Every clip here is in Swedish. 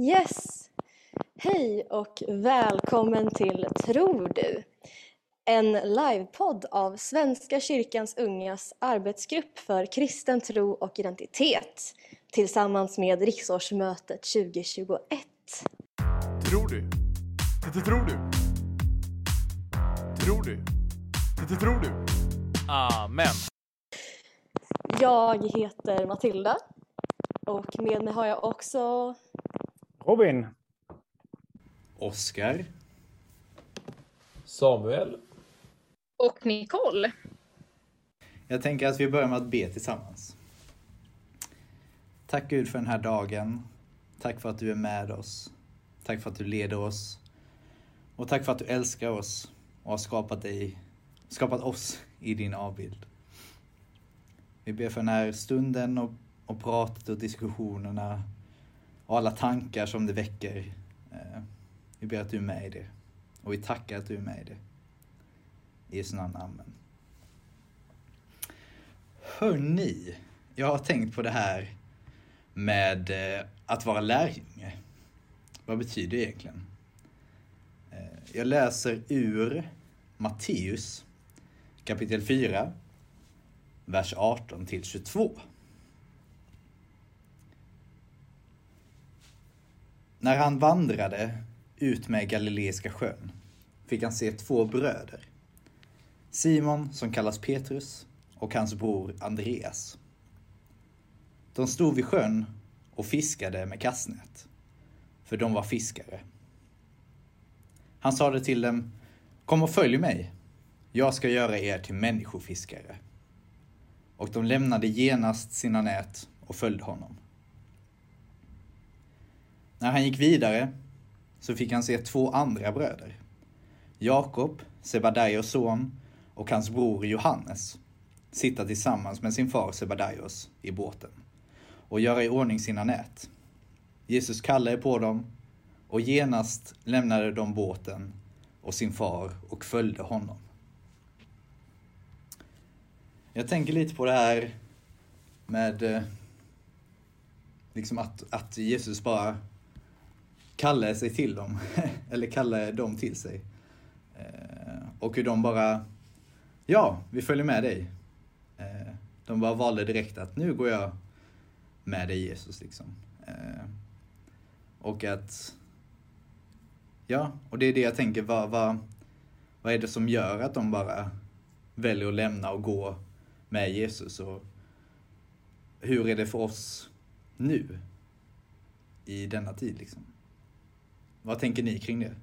Yes! Hej och välkommen till Tror du? En livepodd av Svenska kyrkans ungas arbetsgrupp för kristen tro och identitet tillsammans med riksårsmötet 2021. Tror du? Det tror du? Tror du? Det tror du? Amen. Jag heter Matilda och med mig har jag också Robin. Oskar. Samuel. Och Nicole. Jag tänker att vi börjar med att be tillsammans. Tack Gud för den här dagen. Tack för att du är med oss. Tack för att du leder oss. Och tack för att du älskar oss och har skapat dig, skapat oss i din avbild. Vi ber för den här stunden och, och pratet och diskussionerna och alla tankar som det väcker. Eh, vi ber att du är med i det. Och vi tackar att du är med i det. I Jesu namn, amen. Hörni, jag har tänkt på det här med eh, att vara lärjunge. Vad betyder det egentligen? Eh, jag läser ur Matteus kapitel 4, vers 18 till 22. När han vandrade ut med Galileiska sjön fick han se två bröder. Simon, som kallas Petrus, och hans bror Andreas. De stod vid sjön och fiskade med kastnät, för de var fiskare. Han sade till dem, kom och följ mig, jag ska göra er till människofiskare. Och de lämnade genast sina nät och följde honom. När han gick vidare så fick han se två andra bröder. Jakob, Sebadaios son, och hans bror Johannes sitta tillsammans med sin far Sebadaios i båten och göra i ordning sina nät. Jesus kallade på dem och genast lämnade de båten och sin far och följde honom. Jag tänker lite på det här med eh, liksom att, att Jesus bara kallar sig till dem, eller kallar dem till sig. Eh, och hur de bara, ja, vi följer med dig. Eh, de bara valde direkt att nu går jag med dig Jesus liksom. Eh, och att, ja, och det är det jag tänker, vad, vad, vad är det som gör att de bara väljer att lämna och gå med Jesus? Och hur är det för oss nu? I denna tid liksom. Vad tänker ni kring det?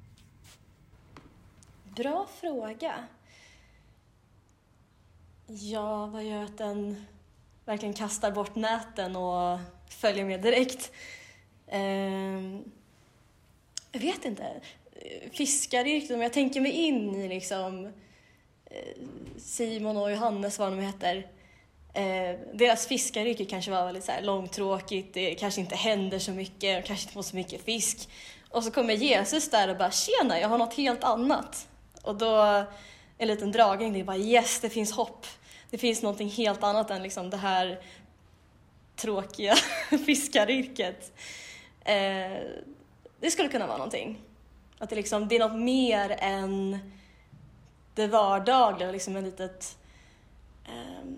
Bra fråga. Ja, vad gör att den verkligen kastar bort näten och följer med direkt? Ehm, jag vet inte. Fiskaryrket, om jag tänker mig in i liksom eh, Simon och Johannes, vad de heter. Eh, deras fiskaryrke kanske var väldigt så här långtråkigt, det kanske inte händer så mycket, De kanske inte får så mycket fisk. Och så kommer Jesus där och bara “tjena, jag har något helt annat”. Och då en liten dragning, det är bara “yes, det finns hopp”. Det finns någonting helt annat än liksom det här tråkiga fiskaryrket. Eh, det skulle kunna vara någonting. Att det, liksom, det är något mer än det vardagliga, liksom en litet, eh,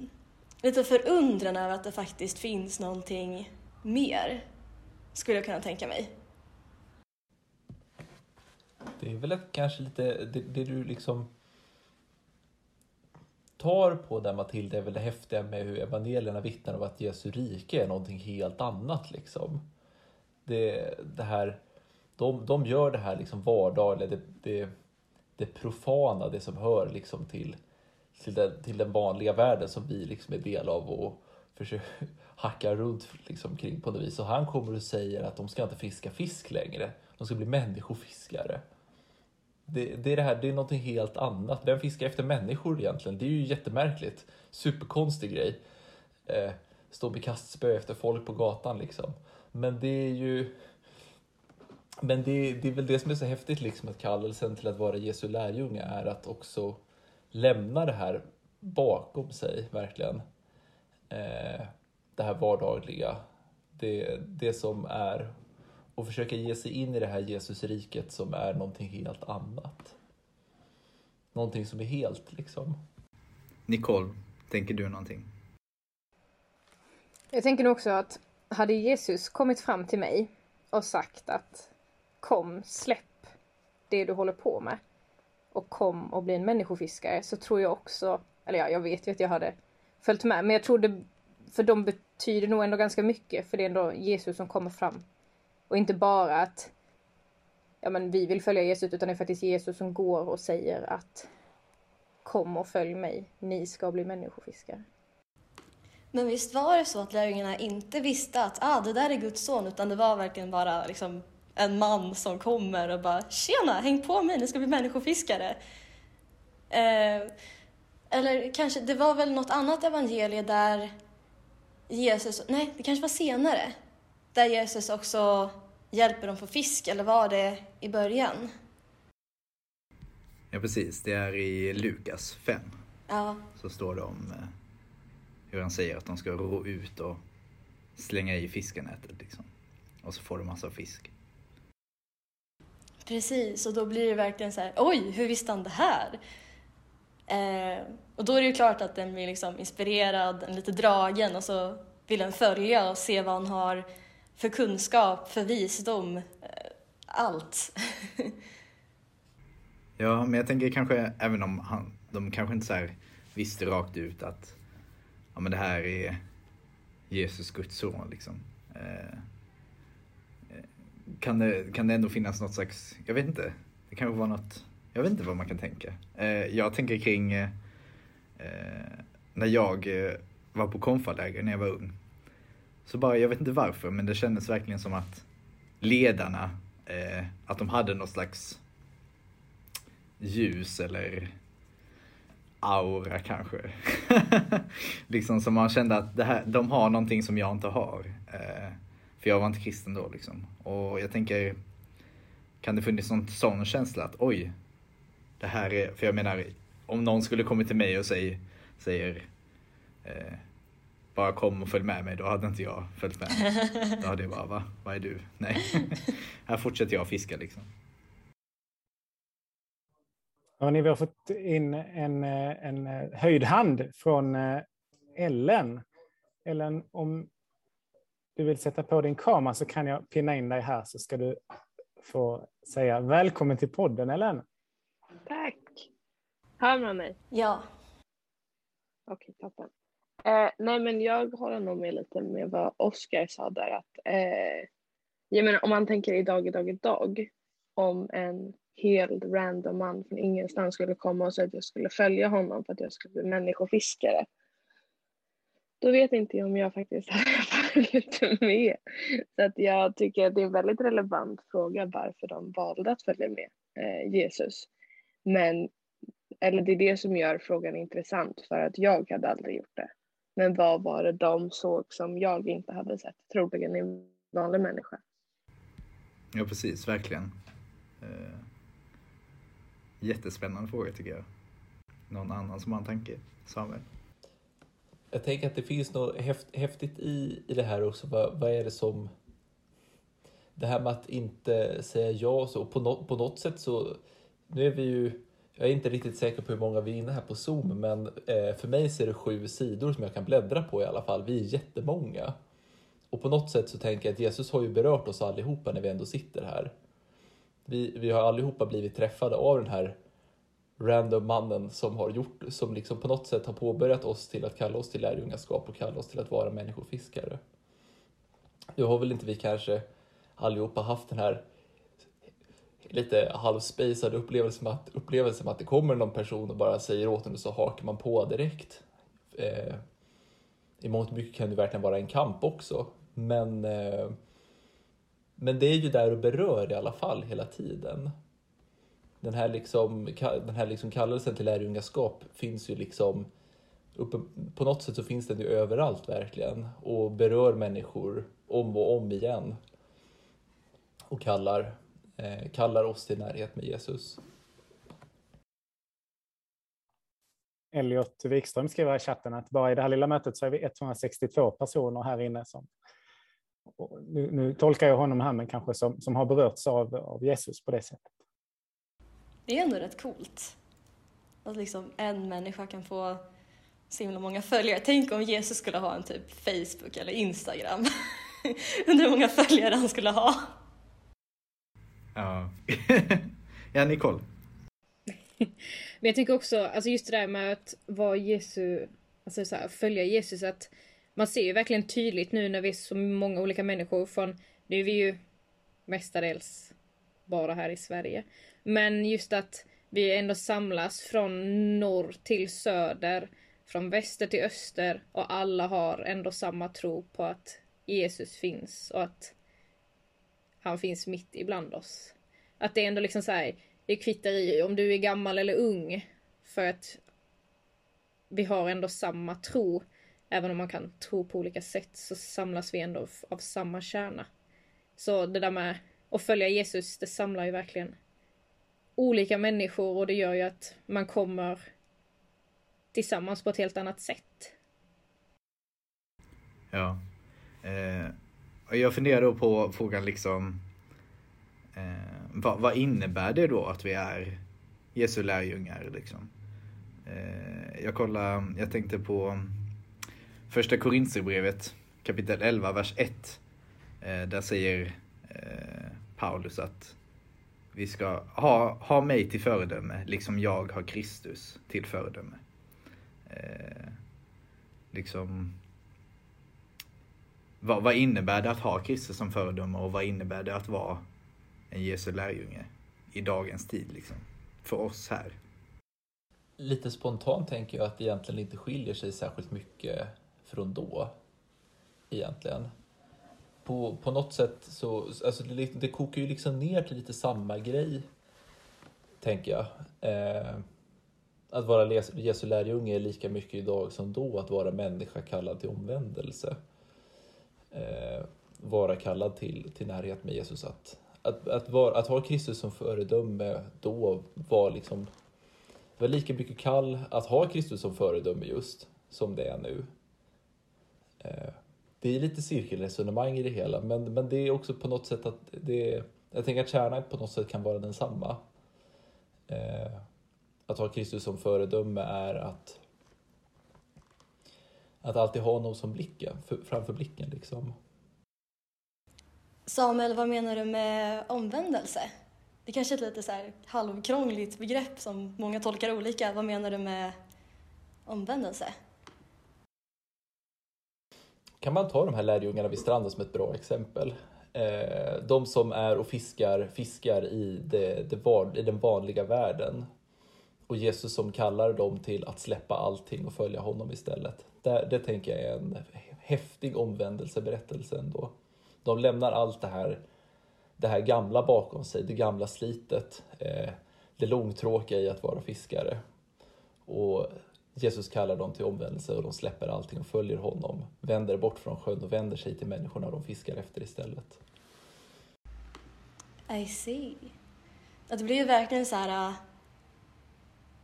lite förundran över att det faktiskt finns någonting mer, skulle jag kunna tänka mig. Det är väl ett, kanske lite det, det du liksom tar på där Matilda är väl det häftiga med hur evangelierna vittnar om att Jesu rike är någonting helt annat liksom. Det, det här, de, de gör det här liksom vardagliga, det, det, det profana, det som hör liksom till, till, den, till den vanliga världen som vi liksom är del av och försöker hacka runt liksom kring på något vis. Och han kommer och säger att de ska inte fiska fisk längre, de ska bli människofiskare. Det, det, är det här, det är någonting helt annat. Vem fiskar efter människor egentligen? Det är ju jättemärkligt. Superkonstig grej. Eh, stå med kastspö efter folk på gatan liksom. Men det är ju... Men det, det är väl det som är så häftigt liksom att kallelsen till att vara Jesu lärjunge är att också lämna det här bakom sig verkligen. Eh, det här vardagliga. Det, det som är och försöka ge sig in i det här Jesusriket som är någonting helt annat. Någonting som är helt liksom. Nicole, tänker du någonting? Jag tänker nog också att hade Jesus kommit fram till mig och sagt att kom, släpp det du håller på med och kom och bli en människofiskare så tror jag också, eller ja, jag vet ju att jag hade följt med, men jag tror det, för de betyder nog ändå ganska mycket, för det är ändå Jesus som kommer fram. Och inte bara att ja, men vi vill följa Jesus, utan det är faktiskt Jesus som går och säger att kom och följ mig, ni ska bli människofiskare. Men visst var det så att lärjungarna inte visste att ah, det där är Guds son, utan det var verkligen bara liksom, en man som kommer och bara “tjena, häng på mig, ni ska bli människofiskare”. Eh, eller kanske, det var väl något annat evangelie där Jesus, nej, det kanske var senare, där Jesus också hjälper dem få fisk, eller var det i början? Ja, precis. Det är i Lukas 5. Ja, Så står det om eh, hur han säger att de ska ro ut och slänga i fiskenätet. Liksom. Och så får de massa fisk. precis. Och då blir det verkligen så här, oj, hur visste han det här? Eh, och då är det ju klart att den blir liksom inspirerad, en lite dragen och så vill den följa och se vad han har för kunskap, för visdom, eh, allt. Ja, men jag tänker kanske, även om han, de kanske inte så här visste rakt ut att ja, men det här är Jesus, Guds son. Liksom. Eh, eh kan, det, kan det ändå finnas något slags, jag vet inte, det kanske var något, jag vet inte vad man kan tänka. Eh, jag tänker kring eh, eh när jag var på konfaläger när jag var ung. Så bara, jag vet inte varför, men det kändes verkligen som att ledarna, eh, att de hade något slags ljus eller aura kanske. liksom som man kände att det här, de har någonting som jag inte har. Eh, för jag var inte kristen då liksom. Och jag tänker, kan det funnits någon sån känsla att oj, det här är, för jag menar, om någon skulle komma till mig och säger, säger eh, bara kom och följ med mig, då hade inte jag följt med. Då hade jag bara, va? Vad är du? Nej, här fortsätter jag fiska liksom. Hörrni, vi har fått in en, eh, en eh, höjd hand från eh, Ellen. Ellen, om du vill sätta på din kamera så kan jag pinna in dig här så ska du få säga välkommen till podden Ellen. Tack! Hör man mig? Ja, Okej, toppen. Eh, nej, men jag håller nog med lite med vad Oskar sa där. Att, eh, jag menar, om man tänker idag, idag, idag. Om en helt random man från ingenstans skulle komma och säga att jag skulle följa honom för att jag skulle bli människofiskare. Då vet inte jag om jag faktiskt hade följt med. Så att jag tycker att det är en väldigt relevant fråga varför de valde att följa med eh, Jesus. Men eller det är det som gör frågan intressant för att jag hade aldrig gjort det. Men vad var det de såg som jag inte hade sett? Troligen en vanlig människa. Ja, precis, verkligen. Eh, jättespännande fråga tycker jag. Någon annan som har en tanke? Samuel? Jag tänker att det finns något häft, häftigt i, i det här också. Vad, vad är det som... Det här med att inte säga ja så. På, no, på något sätt så... Nu är vi ju... Jag är inte riktigt säker på hur många vi är inne här på Zoom, men eh, för mig så är det sju sidor som jag kan bläddra på i alla fall. Vi är jättemånga. Och på något sätt så tänker jag att Jesus har ju berört oss allihopa när vi ändå sitter här. Vi, vi har allihopa blivit träffade av den här random mannen som har gjort, som liksom på något sätt har påbörjat oss till att kalla oss till lärjungaskap och kalla oss till att vara människofiskare. Nu har väl inte vi kanske allihopa haft den här lite halvspejsad upplevelse med, att, med att det kommer någon person och bara säger åt en och så hakar man på direkt. Eh, I mångt och mycket kan det verkligen vara en kamp också, men eh, men det är ju där och berör i alla fall hela tiden. Den här, liksom, den här liksom kallelsen till lärjungaskap finns ju liksom uppe, på något sätt så finns den ju överallt verkligen och berör människor om och om igen och kallar, kallar oss till närhet med Jesus. Elliot Wikström skriver i chatten att bara i det här lilla mötet så är vi 162 personer här inne som nu, nu tolkar jag honom här, men kanske som, som har berörts av, av Jesus på det sättet. Det är ändå rätt coolt. Att liksom en människa kan få så himla många följare. Tänk om Jesus skulle ha en typ Facebook eller Instagram. Undrar hur många följare han skulle ha. Ja. Nicole. Men jag tänker också, alltså just det där med att vara Jesu, alltså så här, följa Jesus, att man ser ju verkligen tydligt nu när vi är så många olika människor från, nu är vi ju mestadels bara här i Sverige. Men just att vi ändå samlas från norr till söder, från väster till öster och alla har ändå samma tro på att Jesus finns och att han finns mitt ibland oss. Att det är ändå liksom så här, det kvittar i om du är gammal eller ung. För att vi har ändå samma tro. Även om man kan tro på olika sätt så samlas vi ändå av samma kärna. Så det där med att följa Jesus, det samlar ju verkligen olika människor och det gör ju att man kommer tillsammans på ett helt annat sätt. Ja. Eh, och jag funderar då på frågan liksom eh, vad, vad, innebär det då att vi är Jesu lärjungar liksom? Eh, jag kollar, jag tänkte på första Korintherbrevet kapitel 11, vers 1. Eh, där säger eh, Paulus att vi ska ha, ha mig till föredöme, liksom jag har Kristus till föredöme. Eh, liksom, vad, vad, innebär det att ha Kristus som föredöme och vad innebär det att vara en Jesu lärjunge i dagens tid, liksom, för oss här? Lite spontant tänker jag att det egentligen inte skiljer sig särskilt mycket från då, egentligen. På, på något sätt så, alltså det, liksom, det kokar ju liksom ner till lite samma grej, tänker jag. Eh, att vara Jesu lärjunge är lika mycket idag som då att vara människa kallad till omvändelse. Eh, vara kallad till, till närhet med Jesus. Att, att, att, var, att ha Kristus som föredöme då var liksom var lika mycket kall att ha Kristus som föredöme just som det är nu. Eh, det är lite cirkelresonemang i det hela men, men det är också på något sätt att det jag tänker att kärnan på något sätt kan vara densamma. Eh, att ha Kristus som föredöme är att att alltid ha honom som blicken, framför blicken liksom. Samuel, vad menar du med omvändelse? Det kanske är ett lite så här halvkrångligt begrepp som många tolkar olika. Vad menar du med omvändelse? Kan man ta de här lärjungarna vid stranden som ett bra exempel? Eh, de som är och fiskar, fiskar i, det, det i den vanliga världen och Jesus som kallar dem till att släppa allting och följa honom istället. Det, det tänker jag är en häftig omvändelseberättelse ändå. De lämnar allt det här, det här gamla bakom sig, det gamla slitet, eh, det långtråkiga i att vara fiskare. Och Jesus kallar dem till omvändelse och de släpper allting och följer honom, vänder bort från sjön och vänder sig till människorna de fiskar efter istället. I see. det blir ju verkligen så här äh,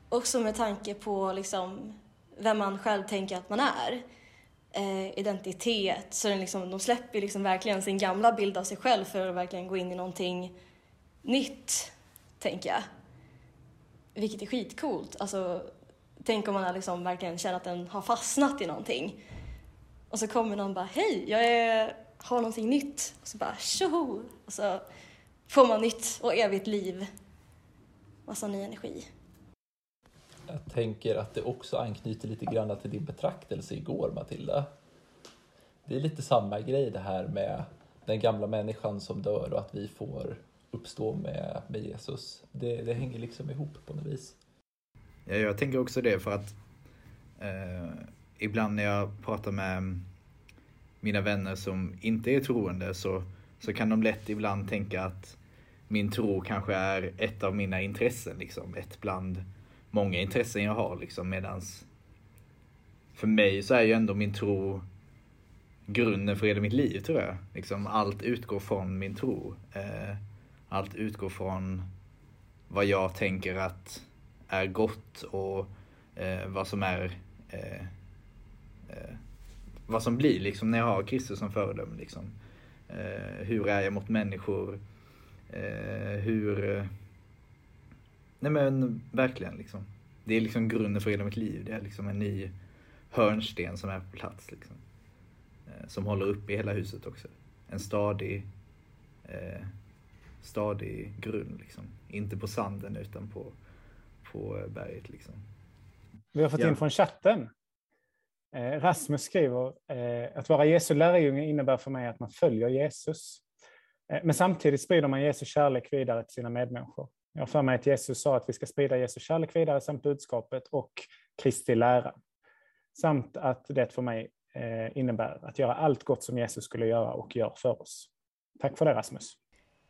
Också med tanke på liksom vem man själv tänker att man är. Eh, identitet. Så den liksom, de släpper liksom verkligen sin gamla bild av sig själv för att verkligen gå in i någonting nytt, tänker jag. Vilket är skitcoolt. Alltså, tänk om man liksom verkligen känner att den har fastnat i någonting. Och så kommer någon bara, hej, jag är, har någonting nytt. Och så bara, tjoho! Och så får man nytt och evigt liv. Massa ny energi. Jag tänker att det också anknyter lite grann till din betraktelse igår, Matilda. Det är lite samma grej det här med den gamla människan som dör och att vi får uppstå med, med Jesus. Det, det hänger liksom ihop på något vis. Ja, jag tänker också det för att eh, ibland när jag pratar med mina vänner som inte är troende så, så kan de lätt ibland tänka att min tro kanske är ett av mina intressen, liksom. ett bland många intressen jag har liksom medans för mig så är ju ändå min tro grunden för hela mitt liv tror jag. Liksom allt utgår från min tro. Eh, allt utgår från vad jag tänker att är gott och eh, vad som är eh, vad som blir liksom när jag har Kristus som föredöme. Liksom. Hur är jag mot människor? Hur... Nej men verkligen liksom. Det är liksom grunden för hela mitt liv. Det är liksom en ny hörnsten som är på plats. Liksom. Eh, som håller uppe i hela huset också. En stadig, eh, stadig grund liksom. Inte på sanden utan på, på berget liksom. Vi har fått Ja. in från chatten. Eh, Rasmus skriver eh, att vara Jesu lärjunge innebär för mig att man följer Jesus. Eh, men samtidigt sprider man Jesu kärlek vidare till sina medmänniskor. Jag har för mig att Jesus sa att vi ska sprida Jesu kärlek vidare samt budskapet och Kristi lära. Samt att det för mig eh, innebär att göra allt gott som Jesus skulle göra och gör för oss. Tack för det Rasmus.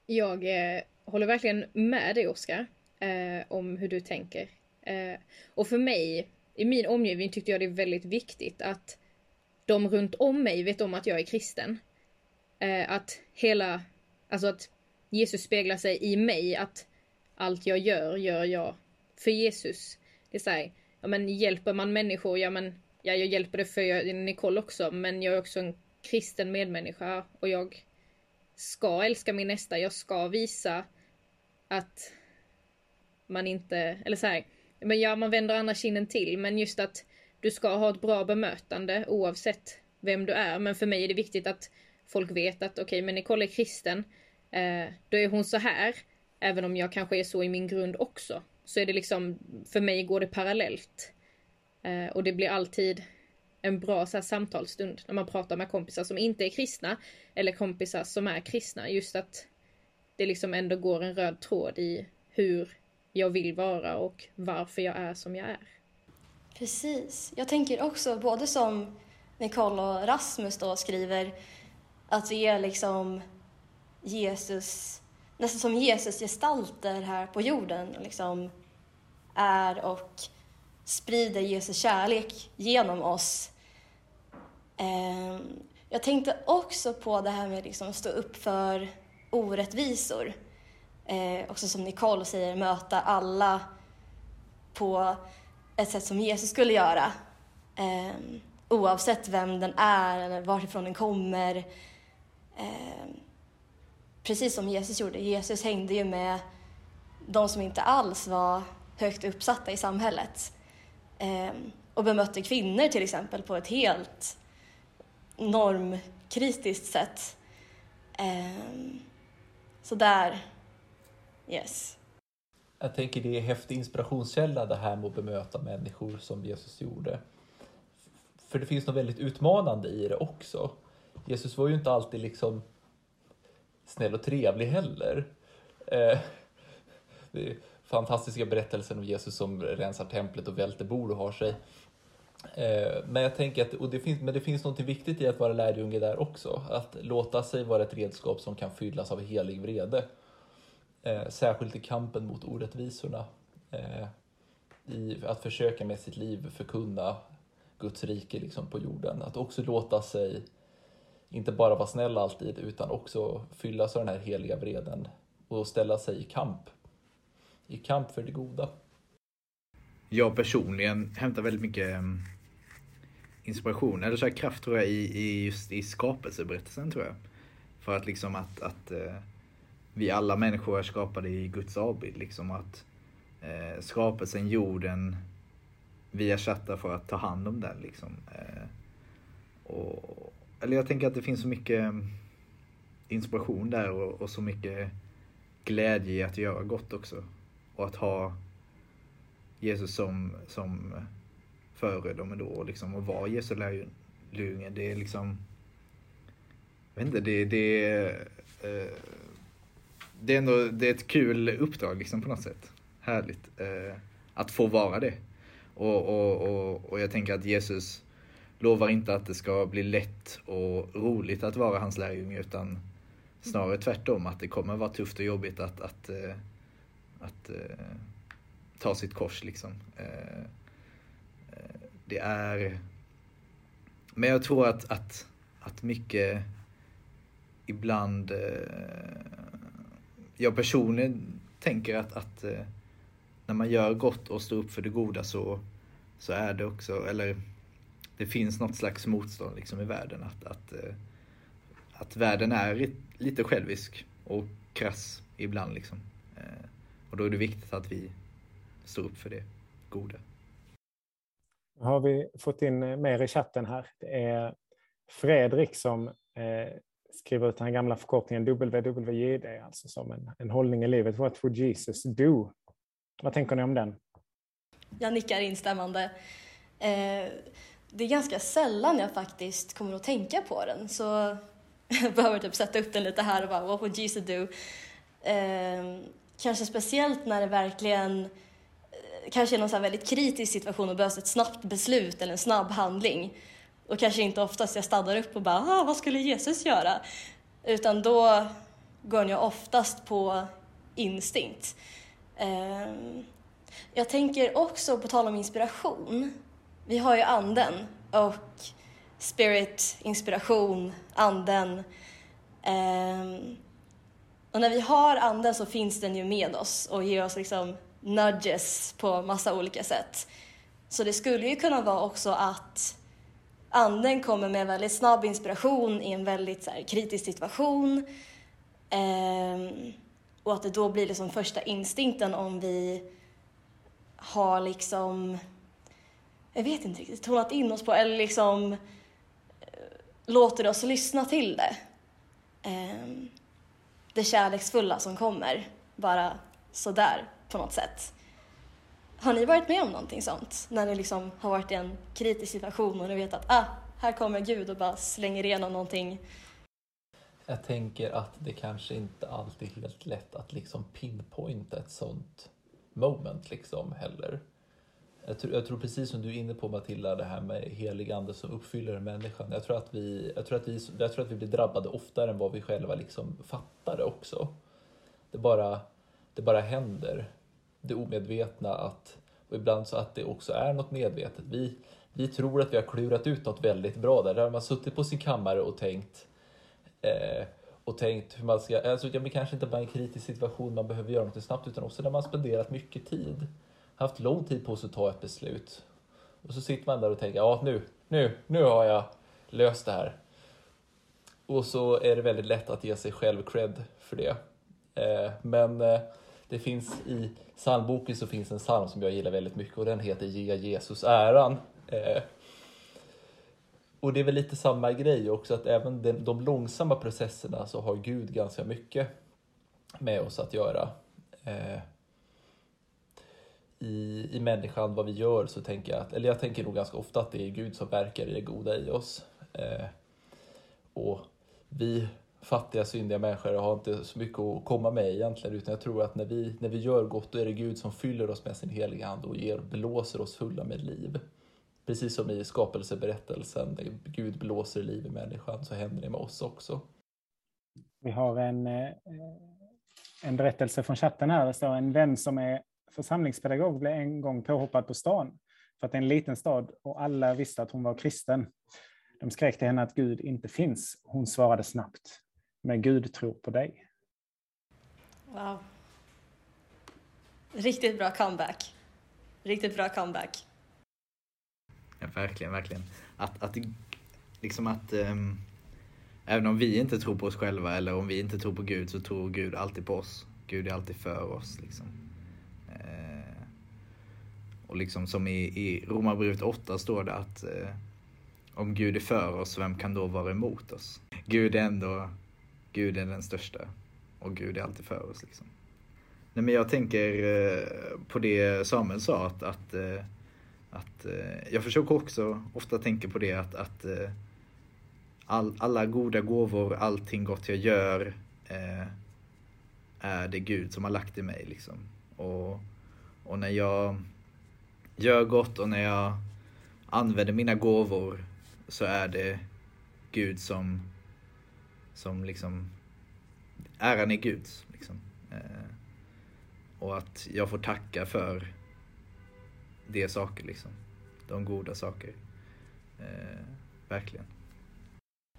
Jag eh, håller verkligen med dig Oskar, eh, om hur du tänker. Eh, och för mig, i min omgivning tyckte jag det är väldigt viktigt att de runt om mig vet om att jag är kristen. Eh, att hela, alltså att Jesus speglar sig i mig, att allt jag gör, gör jag för Jesus. Det är såhär, ja men hjälper man människor, ja men, ja jag hjälper det för jag, Nicole också, men jag är också en kristen medmänniska och jag ska älska min nästa, jag ska visa att man inte, eller så här, men ja man vänder andra kinden till, men just att du ska ha ett bra bemötande oavsett vem du är. Men för mig är det viktigt att folk vet att okej, men Nicole är kristen, eh, då är hon så här, även om jag kanske är så i min grund också. Så är det liksom, för mig går det parallellt. Eh, och det blir alltid en bra så här, samtalsstund när man pratar med kompisar som inte är kristna eller kompisar som är kristna. Just att det liksom ändå går en röd tråd i hur jag vill vara och varför jag är som jag är. Precis. Jag tänker också, både som Nicole och Rasmus då skriver, att vi är liksom Jesus, nästan som Jesus gestalter här på jorden. Liksom är och sprider Jesus kärlek genom oss. Ehm, jag tänkte också på det här med liksom att stå upp för orättvisor. Eh, också som Nicole säger, möta alla på ett sätt som Jesus skulle göra. Ehm, oavsett vem den är eller varifrån den kommer. Ehm, Precis som Jesus gjorde. Jesus hängde ju med de som inte alls var högt uppsatta i samhället. Ehm, och bemötte kvinnor till exempel på ett helt normkritiskt sätt. Ehm, så där, yes. Jag tänker det är en häftig inspirationskälla det här med att bemöta människor som Jesus gjorde. För det finns något väldigt utmanande i det också. Jesus var ju inte alltid liksom snäll och trevlig heller. Eh, det är fantastiska berättelsen om Jesus som rensar templet och välter bord och har sig. Eh, men jag tänker att och det finns, men det finns något viktigt i att vara lärjunge där också. Att låta sig vara ett redskap som kan fyllas av helig vrede. Eh, särskilt i kampen mot orättvisorna. Eh, I att försöka med sitt liv förkunna Guds rike liksom på jorden. Att också låta sig, inte bara vara snäll alltid, utan också fyllas av den här heliga vreden och ställa sig i kamp. I kamp för det goda. Jag personligen hämtar väldigt mycket mm, inspiration, eller så här kraft tror jag, i, i just i skapelseberättelsen tror jag. För att liksom att, att eh, vi alla människor är skapade i Guds avbild. Liksom att eh, skapelsen, jorden, vi är satta för att ta hand om den. Liksom. Eh, och, eller jag tänker att det finns så mycket mm, inspiration där och, och så mycket glädje i att göra gott också. Och att ha Jesus som, som eh, föredöme då och liksom och vara Jesu lärjunge. Det är liksom, jag vet inte, det, det, är, eh, det är ändå det är ett kul uppdrag liksom på något sätt. Härligt eh, att få vara det. Och, och, och, och jag tänker att Jesus lovar inte att det ska bli lätt och roligt att vara hans lärjunge utan snarare tvärtom att det kommer vara tufft och jobbigt att, att, eh, att, att ta sitt kors liksom. Eh, det är... Men jag tror att, att, att mycket ibland... Jag personligen tänker att, att när man gör gott och står upp för det goda så, så är det också, eller det finns något slags motstånd liksom i världen att, att, eh, att världen är lite självisk och krass ibland liksom. Eh, och då är det viktigt att vi står upp för det goda. Nu har vi fått in mer i chatten här. Det är Fredrik som eh, skriver ut den här gamla förkortningen WWJD, alltså som en, en hållning i livet. What would Jesus do? Vad tänker ni om den? Jag nickar instämmande. Eh, det är ganska sällan jag faktiskt kommer att tänka på den, så jag behöver typ sätta upp den lite här och bara, what would Jesus do? Eh, kanske speciellt när det verkligen eh, kanske är någon så väldigt kritisk situation och behövs ett snabbt beslut eller en snabb handling. Och kanske inte oftast jag stannar upp och bara, ah, vad skulle Jesus göra? Utan då går jag oftast på instinkt. Eh, jag tänker också, på tal om inspiration, vi har ju anden och spirit, inspiration, anden. Um, och när vi har anden så finns den ju med oss och ger oss liksom nudges på massa olika sätt. Så det skulle ju kunna vara också att anden kommer med väldigt snabb inspiration i en väldigt så här, kritisk situation. Um, och att det då blir liksom första instinkten om vi har liksom, jag vet inte riktigt, tonat in oss på eller liksom eh, låter oss lyssna till det. Um, det kärleksfulla som kommer, bara sådär på något sätt. Har ni varit med om någonting sånt? När ni liksom har varit i en kritisk situation och ni vet att ah, här kommer Gud och bara slänger igenom någonting jag tänker att det kanske inte alltid är helt lätt att liksom pinpointa ett sånt moment liksom heller. Jag tror, jag tror precis som du är inne på Matilda, det här med helig ande som uppfyller människan. Jag tror, att vi, jag, tror att vi, jag tror att vi blir drabbade oftare än vad vi själva liksom fattar det också. Det bara, det bara händer. Det omedvetna att, och ibland så att det också är något medvetet. Vi, vi tror att vi har klurat ut något väldigt bra där. Där har man suttit på sin kammare och tänkt Eh, och tänkt hur man ska, alltså det kanske inte bara en kritisk situation man behöver göra något snabbt utan också när man spenderat mycket tid, haft lång tid på sig att ta ett beslut. Och så sitter man där och tänker, ja nu, nu, nu har jag löst det här. Och så är det väldigt lätt att ge sig själv cred för det. Eh, men eh, det finns i psalmboken så finns en psalm som jag gillar väldigt mycket och den heter Ge Jesus äran. Eh, och det är väl lite samma grej också, att även de, de långsamma processerna så har Gud ganska mycket med oss att göra. I, I människan, vad vi gör, så tänker jag, att, eller jag tänker nog ganska ofta att det är Gud som verkar i det goda i oss. Eh, och vi fattiga, syndiga människor har inte så mycket att komma med egentligen, utan jag tror att när vi, när vi gör gott, då är det Gud som fyller oss med sin heliga Ande och ger, blåser oss fulla med liv. Precis som i skapelseberättelsen, där Gud blåser liv i människan, så händer det med oss också. Vi har en, eh, en berättelse från chatten här. Det står en vän som är församlingspedagog blev en gång påhoppad på stan för att det är en liten stad och alla visste att hon var kristen. De skrek till henne att Gud inte finns. Hon svarade snabbt, men Gud tror på dig. Wow. Riktigt bra comeback. Riktigt bra comeback. Ja, verkligen, verkligen. Att, att liksom att um, även om vi inte tror på oss själva eller om vi inte tror på Gud så tror Gud alltid på oss. Gud är alltid för oss. Liksom. Och liksom som i, i Romarbrevet 8 står det att eh, om Gud är för oss, vem kan då vara emot oss? Gud är ändå, Gud är den största och Gud är alltid för oss. Liksom. Nej, men jag tänker eh, på det Samuel sa, att, att eh, att, eh, jag försöker också ofta tänka på det att, att eh, all, alla goda gåvor, allting gott jag gör eh, är det Gud som har lagt i mig. Liksom. Och, och när jag gör gott och när jag använder mina gåvor så är det Gud som, som liksom, äran är Guds. Liksom. Eh, och att jag får tacka för de saker liksom. De goda saker. Eh, verkligen.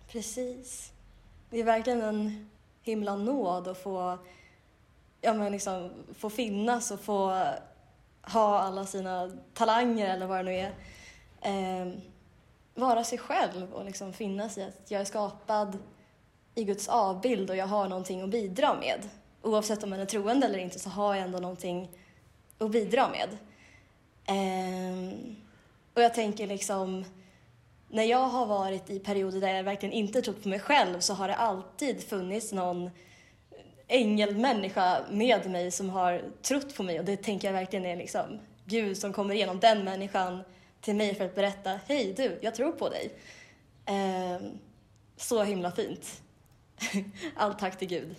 Precis. Det är verkligen en himla nåd att få, ja, men liksom, få finnas och få ha alla sina talanger eller vad det nu är. Eh, vara sig själv och liksom finnas i att jag är skapad i Guds avbild och jag har någonting att bidra med. Oavsett om man är troende eller inte så har jag ändå någonting att bidra med. Eh, och jag tänker liksom, när jag har varit i perioder där jag verkligen inte trott på mig själv så har det alltid funnits någon ängelmänniska med mig som har trott på mig och det tänker jag verkligen är liksom Gud som kommer igenom den människan till mig för att berätta, hej du, jag tror på dig. Eh, så himla fint. Allt tack till Gud.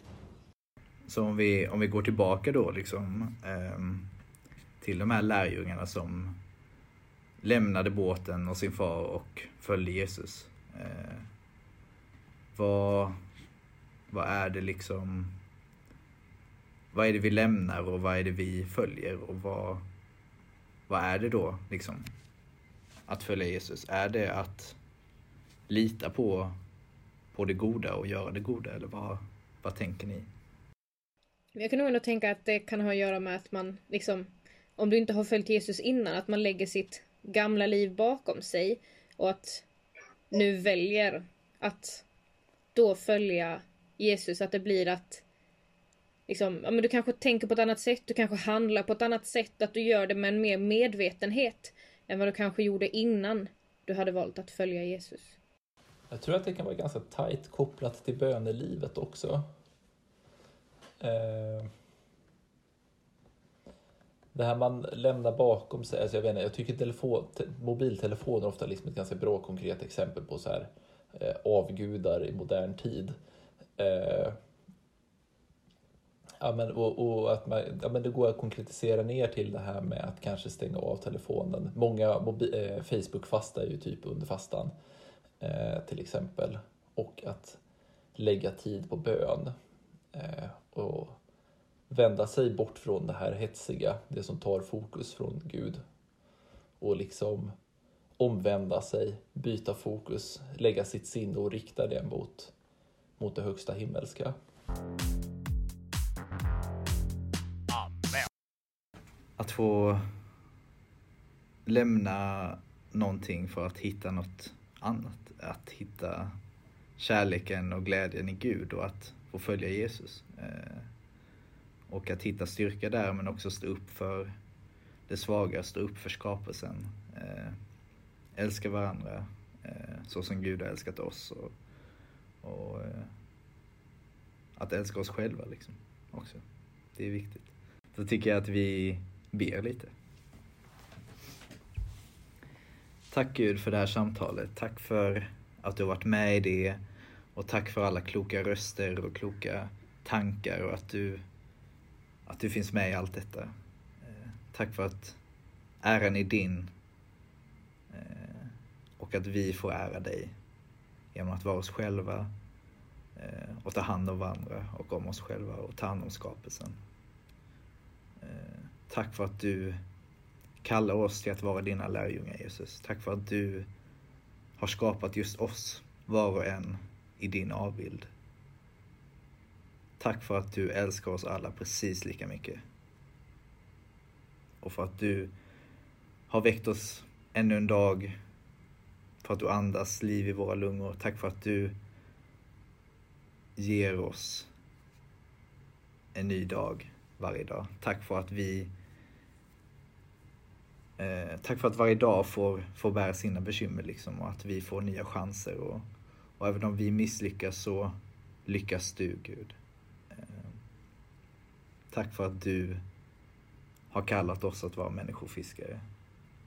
Så om vi, om vi går tillbaka då liksom eh, till de här lärjungarna som lämnade båten och sin far och följde Jesus. Eh, vad, vad är det liksom vad är det vi lämnar och vad är det vi följer och vad, vad är det då liksom att följa Jesus? Är det att lita på, på det goda och göra det goda eller vad, vad tänker ni? Jag kan nog ändå tänka att det kan ha att göra med att man liksom, om du inte har följt Jesus innan, att man lägger sitt gamla liv bakom sig och att nu väljer att då följa Jesus, att det blir att liksom, ja, men du kanske tänker på ett annat sätt, du kanske handlar på ett annat sätt, att du gör det med en mer medvetenhet än vad du kanske gjorde innan du hade valt att följa Jesus. Jag tror att det kan vara ganska tajt kopplat till bönelivet också. Eh, det här man lämnar bakom sig, alltså jag vet inte, jag tycker telefon, te, mobiltelefoner ofta är liksom ett ganska bra konkret exempel på så här eh, avgudar i modern tid. Eh, ja, men, och, och, att man, ja, men det går att konkretisera ner till det här med att kanske stänga av telefonen. Många mobil, eh, Facebook ju typ under fastan eh, till exempel. Och att lägga tid på bön. Eh, och vända sig bort från det här hetsiga, det som tar fokus från Gud. Och liksom omvända sig, byta fokus, lägga sitt sinne och rikta det mot, mot det högsta himmelska. Att få lämna någonting för att hitta något annat. Att hitta kärleken och glädjen i Gud och att få följa Jesus. Eh, och att hitta styrka där men också stå upp för det svaga, stå upp för skapelsen. Eh, älska varandra eh, så som Gud har älskat oss. Och, och att älska oss själva liksom också. Det är viktigt. Då tycker jag att vi ber lite. Tack Gud för det här samtalet. Tack för att du har varit med i det. Och tack för alla kloka röster och kloka tankar och att du, att du finns med i allt detta. Eh, tack för att äran är din eh, och att vi får ära dig genom att vara oss själva eh, och ta hand om varandra och om oss själva och ta hand om skapelsen. Tack för att du kallar oss till att vara dina lärjungar Jesus. Tack för att du har skapat just oss, var och en, i din avbild. Tack för att du älskar oss alla precis lika mycket. Och för att du har väckt oss ännu en dag. För att du andas liv i våra lungor. Tack för att du ger oss en ny dag varje dag. Tack för att vi eh, Tack för att varje dag får, får bära sina bekymmer liksom och att vi får nya chanser. Och, och även om vi misslyckas så lyckas du Gud. Eh, tack för att du har kallat oss att vara människofiskare.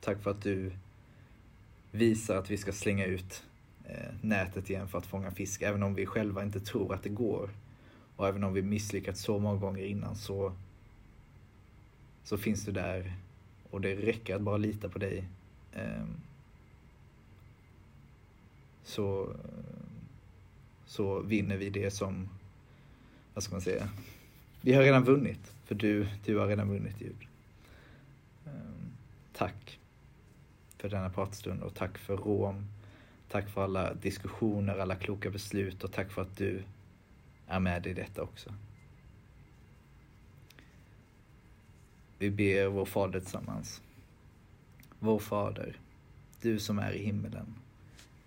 Tack för att du visar att vi ska slänga ut eh, nätet igen för att fånga fisk, även om vi själva inte tror att det går. Och även om vi misslyckats så många gånger innan så, så finns du där och det räcker att bara lita på dig. Ehm, så, så vinner vi det som, vad ska man säga, vi har redan vunnit. För du, du har redan vunnit Gud. Ehm, tack för denna pratstund och tack för Rom. Tack för alla diskussioner, alla kloka beslut och tack för att du är med i detta också. Vi ber vår Fader tillsammans. Vår Fader, du som är i himmelen.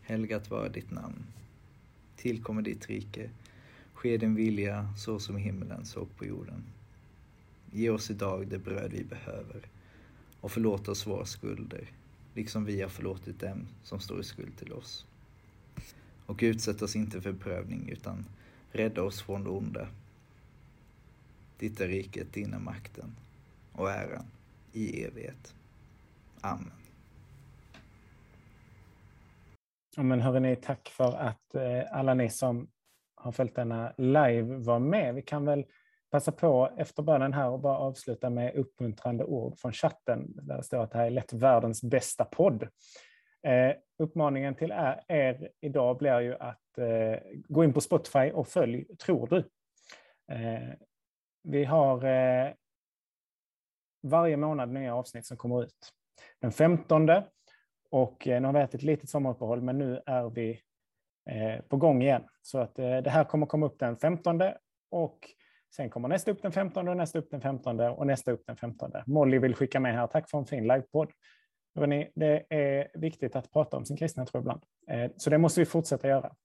Helgat vare ditt namn. Tillkommer ditt rike. Ske din vilja så som i himmelen så på jorden. Ge oss idag det bröd vi behöver och förlåt oss våra skulder, liksom vi har förlåtit dem som står i skuld till oss. Och utsätt oss inte för prövning, utan rädda oss från det onda. Ditt är riket, din är makten och äran i evighet. Amen. Ja, men hörrni, tack för att eh, alla ni som har följt denna live var med. Vi kan väl passa på efter bönen här och bara avsluta med uppmuntrande ord från chatten. Där det står att det här är lätt världens bästa podd. Eh, uppmaningen till er, er, idag blir ju att Eh, gå in på Spotify och följ Tror du. Eh, vi har eh, varje månad nya avsnitt som kommer ut. Den 15 och eh, nu har vi haft ett litet sommaruppehåll men nu är vi eh, på gång igen. Så att eh, det här kommer komma upp den 15 och sen kommer nästa upp den 15 och nästa upp den 15 och nästa upp den 15. Molly vill skicka med här. Tack för en fin livepodd. Det är viktigt att prata om sin kristna tro ibland. Eh, så det måste vi fortsätta göra.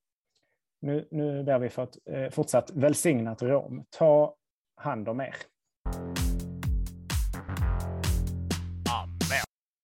Nu, nu ber vi för ett eh, fortsatt välsignat Rom. Ta hand om er.